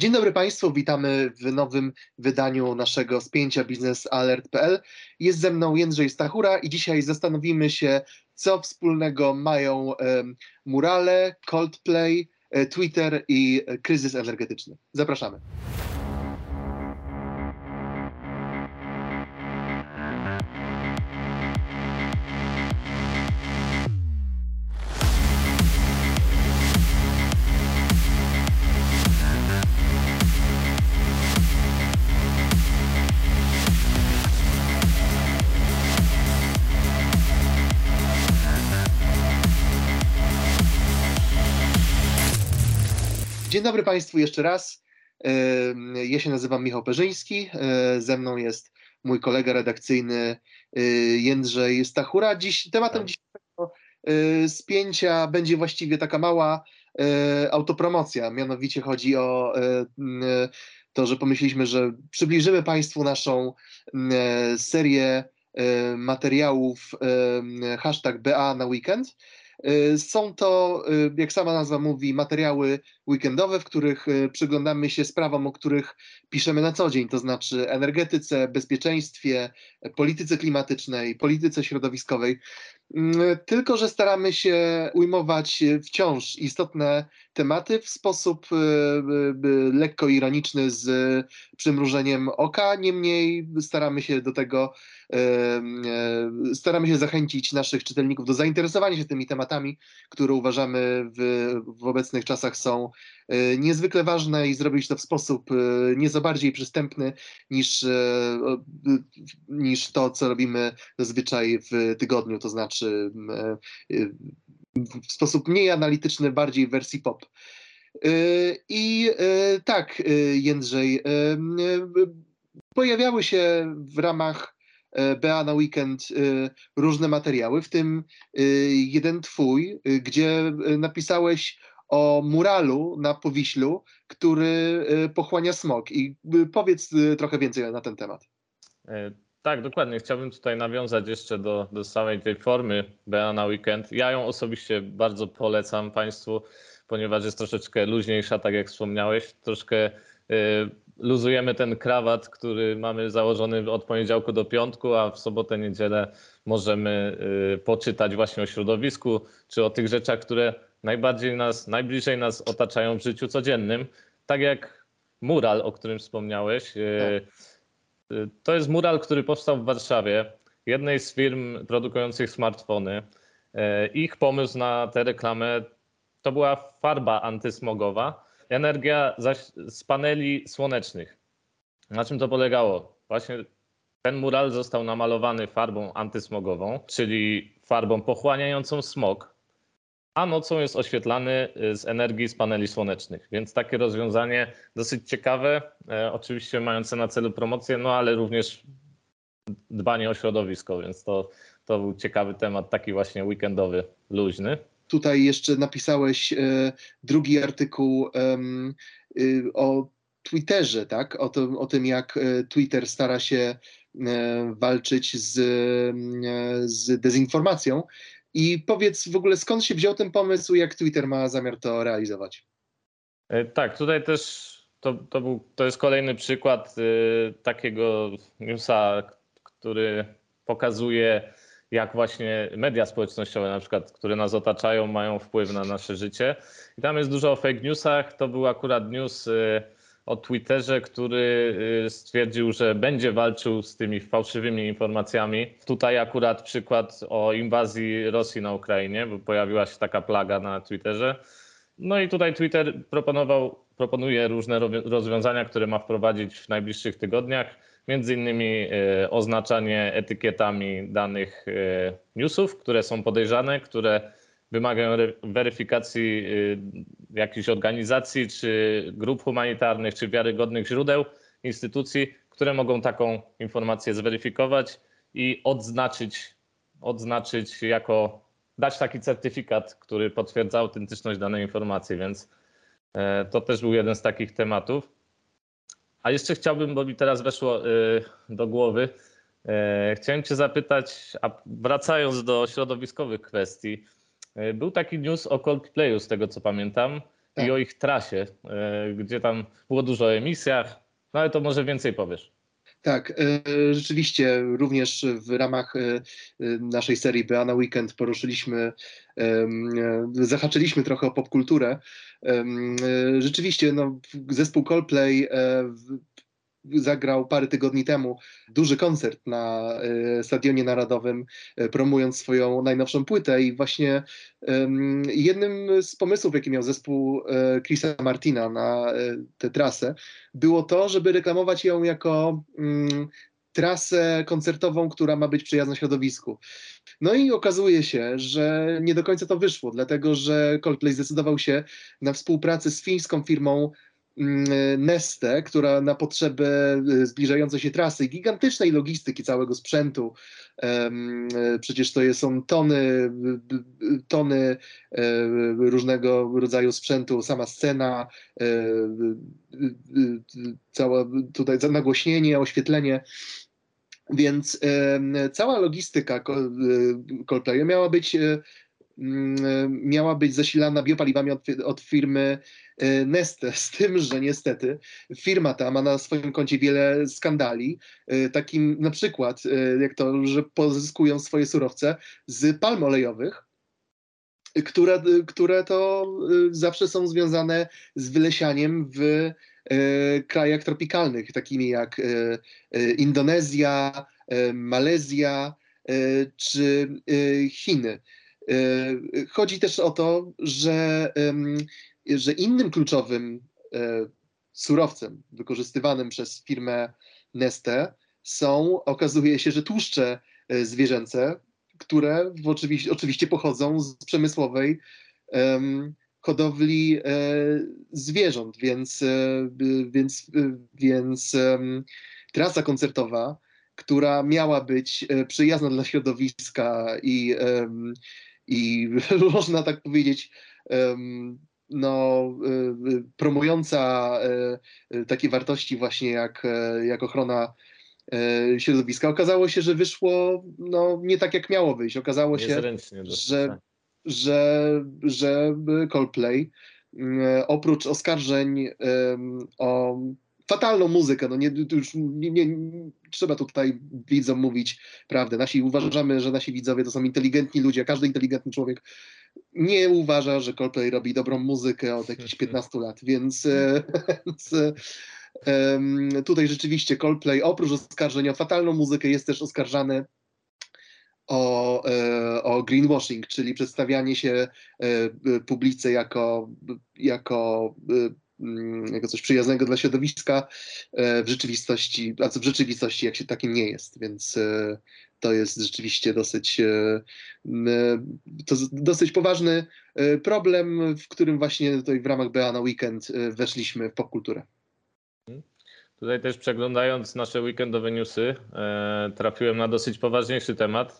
Dzień dobry Państwu, witamy w nowym wydaniu naszego spięcia biznesalert.pl. Jest ze mną Jędrzej Stachura i dzisiaj zastanowimy się, co wspólnego mają Murale, Coldplay, e, Twitter i kryzys energetyczny. Zapraszamy. Dzień dobry Państwu jeszcze raz. Ja się nazywam Michał Perzyński. E, ze mną jest mój kolega redakcyjny e, Jędrzej Stachura. Dziś tematem tak. dzisiejszego e, spięcia będzie właściwie taka mała autopromocja. Mianowicie chodzi o to, że pomyśleliśmy, że przybliżymy Państwu naszą serię materiałów hashtag BA na weekend są to, y, jak sama nazwa mówi, materiały weekendowe, w których y, przyglądamy się sprawom, o których piszemy na co dzień, to znaczy energetyce, bezpieczeństwie, polityce klimatycznej, polityce środowiskowej. Mm, tylko, że staramy się ujmować wciąż istotne tematy w sposób lekko ironiczny, z przymrużeniem oka. Niemniej staramy się do tego, staramy się zachęcić naszych czytelników do zainteresowania się tymi tematami, które uważamy w, w obecnych czasach są e, niezwykle ważne i zrobić to w sposób e, nieco bardziej przystępny niż, e, niż to, co robimy zazwyczaj w tygodniu, to znaczy w sposób mniej analityczny, bardziej w wersji pop. I tak, Jędrzej, pojawiały się w ramach E, BA na weekend e, różne materiały, w tym e, jeden twój, gdzie napisałeś o muralu na Powiślu, który pochłania smog. I powiedz trochę więcej na ten temat. Tak, dokładnie. Chciałbym tutaj nawiązać jeszcze do, do samej tej formy BA na weekend. Ja ją osobiście bardzo polecam Państwu, ponieważ jest troszeczkę luźniejsza, tak jak wspomniałeś, troszkę luzujemy ten krawat, który mamy założony od poniedziałku do piątku, a w sobotę, niedzielę możemy poczytać właśnie o środowisku, czy o tych rzeczach, które najbardziej nas, najbliżej nas otaczają w życiu codziennym. Tak jak mural, o którym wspomniałeś. Tak. y, to jest mural, który powstał w Warszawie, jednej z firm produkujących smartfony. Ich pomysł na tę reklamę to była farba antysmogowa, energia zaś z paneli słonecznych. Na czym to polegało? Właśnie ten mural został namalowany farbą antysmogową, czyli farbą pochłaniającą smog, a nocą jest oświetlany y, z energii z paneli słonecznych. Więc takie rozwiązanie dosyć ciekawe, e, oczywiście mające na celu promocję, no ale również dbanie o środowisko, więc to, to był ciekawy temat, taki właśnie weekendowy, luźny. Tutaj jeszcze napisałeś e, drugi artykuł y, o Twitterze, tak? O tym, o tym, jak e, Twitter stara się e, walczyć z, z dezinformacją. I powiedz w ogóle, skąd się wziął ten pomysł, jak Twitter ma zamiar to realizować? Tak, tutaj też to, to, był, to jest kolejny przykład y, takiego newsa, który pokazuje jak właśnie media społecznościowe, na przykład, które nas otaczają, mają wpływ na nasze życie. I tam jest dużo o fake newsach. To był akurat news y, o Twitterze, który y, stwierdził, że będzie walczył z tymi fałszywymi informacjami. Tutaj akurat przykład o inwazji Rosji na Ukrainie, bo pojawiła się taka plaga na Twitterze. No i tutaj Twitter proponował, proponuje różne rozwiązania, które ma wprowadzić w najbliższych tygodniach między innymi e, oznaczanie etykietami danych e, newsów, które są podejrzane, które wymagają weryfikacji e, jakichś organizacji, czy grup humanitarnych, czy wiarygodnych źródeł, instytucji, które mogą taką informację zweryfikować i odznaczyć, odznaczyć jako, dać taki certyfikat, który potwierdza autentyczność danej informacji, więc to też był jeden z takich tematów. A jeszcze chciałbym, bo mi teraz weszło y, do głowy, y, chciałem Cię zapytać, a wracając do środowiskowych kwestii, y, był taki news o Coldplayu, z tego co pamiętam, tak. i o ich trasie, gdzie tam było dużo o emisjach, no ale to może więcej powiesz. Tak, rzeczywiście również w ramach naszej serii Beana Weekend poruszyliśmy, zahaczyliśmy trochę o popkulturę. Rzeczywiście no, zespół Coldplay zagrał parę tygodni temu duży koncert na e, Stadionie Narodowym, e, promując swoją najnowszą płytę i właśnie jednym z pomysłów, jaki miał zespół e, Chrisa Martina na tę trasę, było to, żeby reklamować ją jako mm, trasę koncertową, która ma być przyjazna środowisku. No i okazuje się, że nie do końca to wyszło, dlatego że Coldplay zdecydował się na współpracę z fińską firmą Mm, Neste, która na potrzeby y, zbliżającej się trasy, gigantycznej logistyki całego sprzętu, przecież to są tony, tony e, różnego rodzaju sprzętu, sama scena, e, cała tutaj nagłośnienie, oświetlenie. Więc cała logistyka y, Coldplay miała być e, miała być zasilana biopaliwami od, od firmy E, Neste, z tym, że niestety firma ta ma na swoim koncie wiele skandali, e, takim na przykład e, jak to, że pozyskują swoje surowce z palm olejowych, które, które to zawsze są związane z wylesianiem w krajach tropikalnych, takimi jak Indonezja, Malezja czy Chiny. Chodzi też o to, że że innym kluczowym e, surowcem wykorzystywanym przez firmę Neste są, okazuje się, że tłuszcze e, zwierzęce, które oczywiście, oczywiście pochodzą z przemysłowej hodowli e, zwierząt, więc, e, więc, e, więc trasa koncertowa, która miała być e, przyjazna dla środowiska i, i można tak powiedzieć, no, y, y, promująca y, takie wartości właśnie jak, jak ochrona środowiska. Okazało się, że wyszło no, nie tak, jak miało wyjść. Okazało się, że, tak. że, że Coldplay oprócz oskarżeń o fatalną muzykę, no nie, już nie, nie, trzeba tutaj widzom mówić prawdę. Nasi uważamy, że nasi widzowie to są inteligentni ludzie, każdy inteligentny człowiek nie uważa, że Coldplay robi dobrą muzykę od jakichś 15 lat, więc, e, więc tutaj rzeczywiście Coldplay oprócz oskarżenia o fatalną muzykę jest też oskarżany o, e, o greenwashing, czyli przedstawianie się publice jako, jako jako coś przyjaznego dla środowiska, e, w rzeczywistości, a co w rzeczywistości jak się takim nie jest, więc e, to jest rzeczywiście dosyć, e, to dosyć poważny problem, w którym właśnie tutaj w ramach BA na weekend weszliśmy w popkulturę. Tutaj też przeglądając nasze weekendowe newsy, trafiłem na dosyć poważniejszy temat.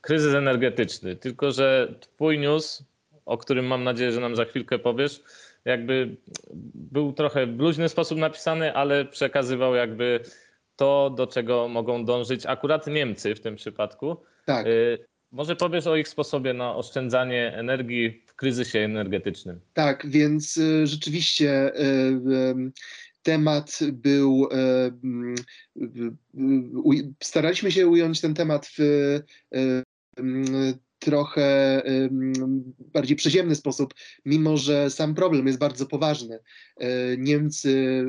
Kryzys energetyczny. Tylko, że twój news, o którym mam nadzieję, że nam za chwilkę powiesz, jakby był trochę w luźny sposób napisany, ale przekazywał jakby to, do czego mogą dążyć akurat Niemcy w tym przypadku. Tak. Y, może powiesz o ich sposobie na oszczędzanie energii w kryzysie energetycznym. Tak, więc y, rzeczywiście y, temat był. Staraliśmy się ująć ten temat w trochę bardziej przyziemny sposób, mimo że sam problem jest bardzo poważny. E, Niemcy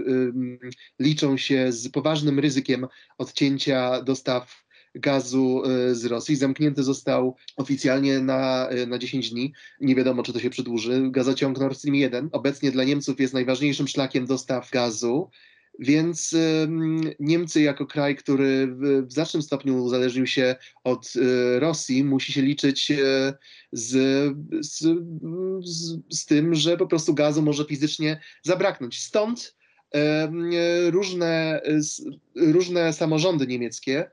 liczą się z poważnym ryzykiem odcięcia dostaw gazu e, z Rosji. Zamknięty został oficjalnie na, e, na 10 dni. Nie wiadomo, czy to się przedłuży. Gazociąg Nord Stream 1 obecnie dla Niemców jest najważniejszym szlakiem dostaw gazu. Więc Niemcy, jako kraj, który w znacznym stopniu uzależnił się od y, Rosji, musi się liczyć e, z, z, z, z tym, że po prostu gazu może fizycznie zabraknąć. Stąd różne, różne samorządy niemieckie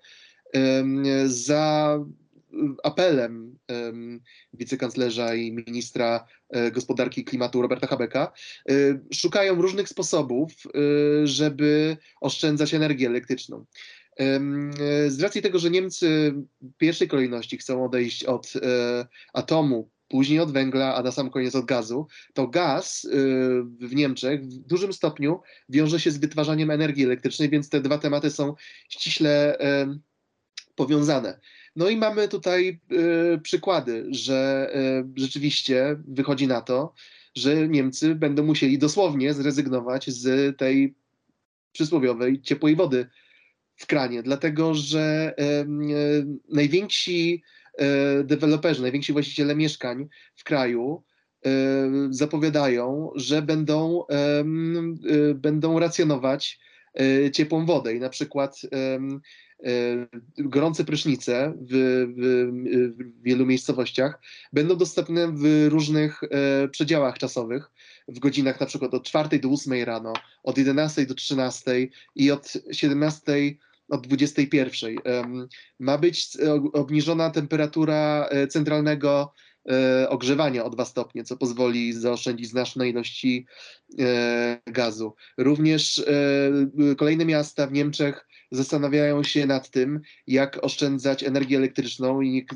za apelem wicekanclerza i ministra e, gospodarki i klimatu Roberta Habecka, e, szukają różnych sposobów, e, żeby oszczędzać energię elektryczną. Z racji tego, że Niemcy w pierwszej kolejności chcą odejść od atomu później od węgla, a na sam koniec od gazu, to gaz w Niemczech w dużym stopniu wiąże się z wytwarzaniem energii elektrycznej, więc te dwa tematy są ściśle powiązane. No i mamy tutaj przykłady, że rzeczywiście wychodzi na to, że Niemcy będą musieli dosłownie zrezygnować z tej przysłowiowej ciepłej wody w kranie, dlatego że e, najwięksi e, deweloperzy, najwięksi właściciele mieszkań w kraju e, zapowiadają, że będą, będą racjonować ciepłą wodę. I na przykład gorące prysznice w, w, w, wielu miejscowościach będą dostępne w różnych przedziałach czasowych, w godzinach na przykład od 4 do 8 rano, od 11 do 13 i od 17 od 21. Ma być obniżona temperatura e, centralnego e, ogrzewania o 2 stopnie, co pozwoli zaoszczędzić znaczne ilości e, gazu. Również kolejne miasta w Niemczech zastanawiają się nad tym, jak oszczędzać energię elektryczną i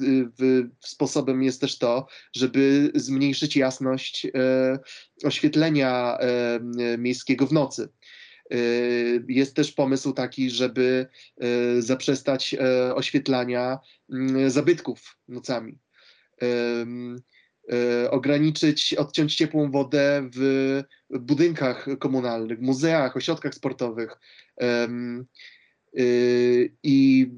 sposobem jest też to, żeby zmniejszyć jasność oświetlenia miejskiego w nocy. Y, jest też pomysł taki, żeby y, zaprzestać y, oświetlania mm, zabytków nocami. Ograniczyć, odciąć ciepłą wodę w budynkach komunalnych, muzeach, ośrodkach sportowych i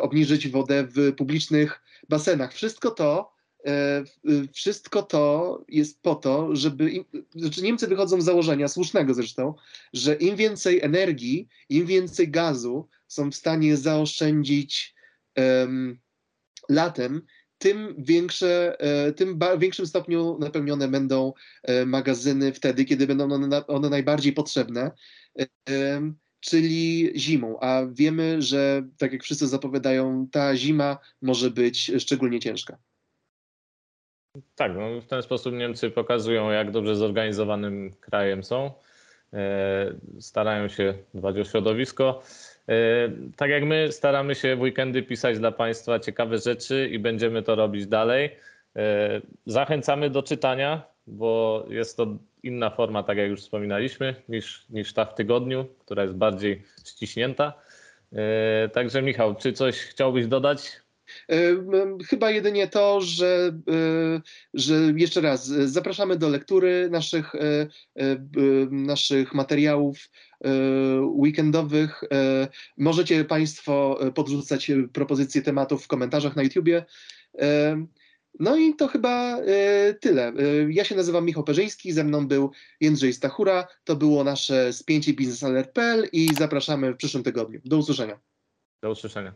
obniżyć wodę w publicznych basenach. Wszystko to E, wszystko to jest po to, żeby. Znaczy Niemcy wychodzą z założenia, słusznego zresztą, że im więcej energii, im więcej gazu są w stanie zaoszczędzić um, latem, tym, większe, e, tym w większym stopniu napełnione będą e, magazyny wtedy, kiedy będą one, one najbardziej potrzebne, czyli zimą. A wiemy, że tak jak wszyscy zapowiadają, ta zima może być szczególnie ciężka. Tak, no w ten sposób Niemcy pokazują, jak dobrze zorganizowanym krajem są. E, starają się dbać o środowisko. E, tak jak my staramy się w weekendy pisać dla Państwa ciekawe rzeczy i będziemy to robić dalej. E, zachęcamy do czytania, bo jest to inna forma, tak jak już wspominaliśmy, niż, niż ta w tygodniu, która jest bardziej ściśnięta. Także Michał, czy coś chciałbyś dodać E, chyba jedynie to, że, e, że jeszcze raz zapraszamy do lektury naszych, e, naszych materiałów weekendowych. Możecie Państwo podrzucać propozycje tematów w komentarzach na YouTubie. No i to chyba tyle. Ja się nazywam Michał Perzyński, ze mną był Jędrzej Stachura. To było nasze spięcie biznesalert.pl i zapraszamy w przyszłym tygodniu. Do usłyszenia. Do usłyszenia.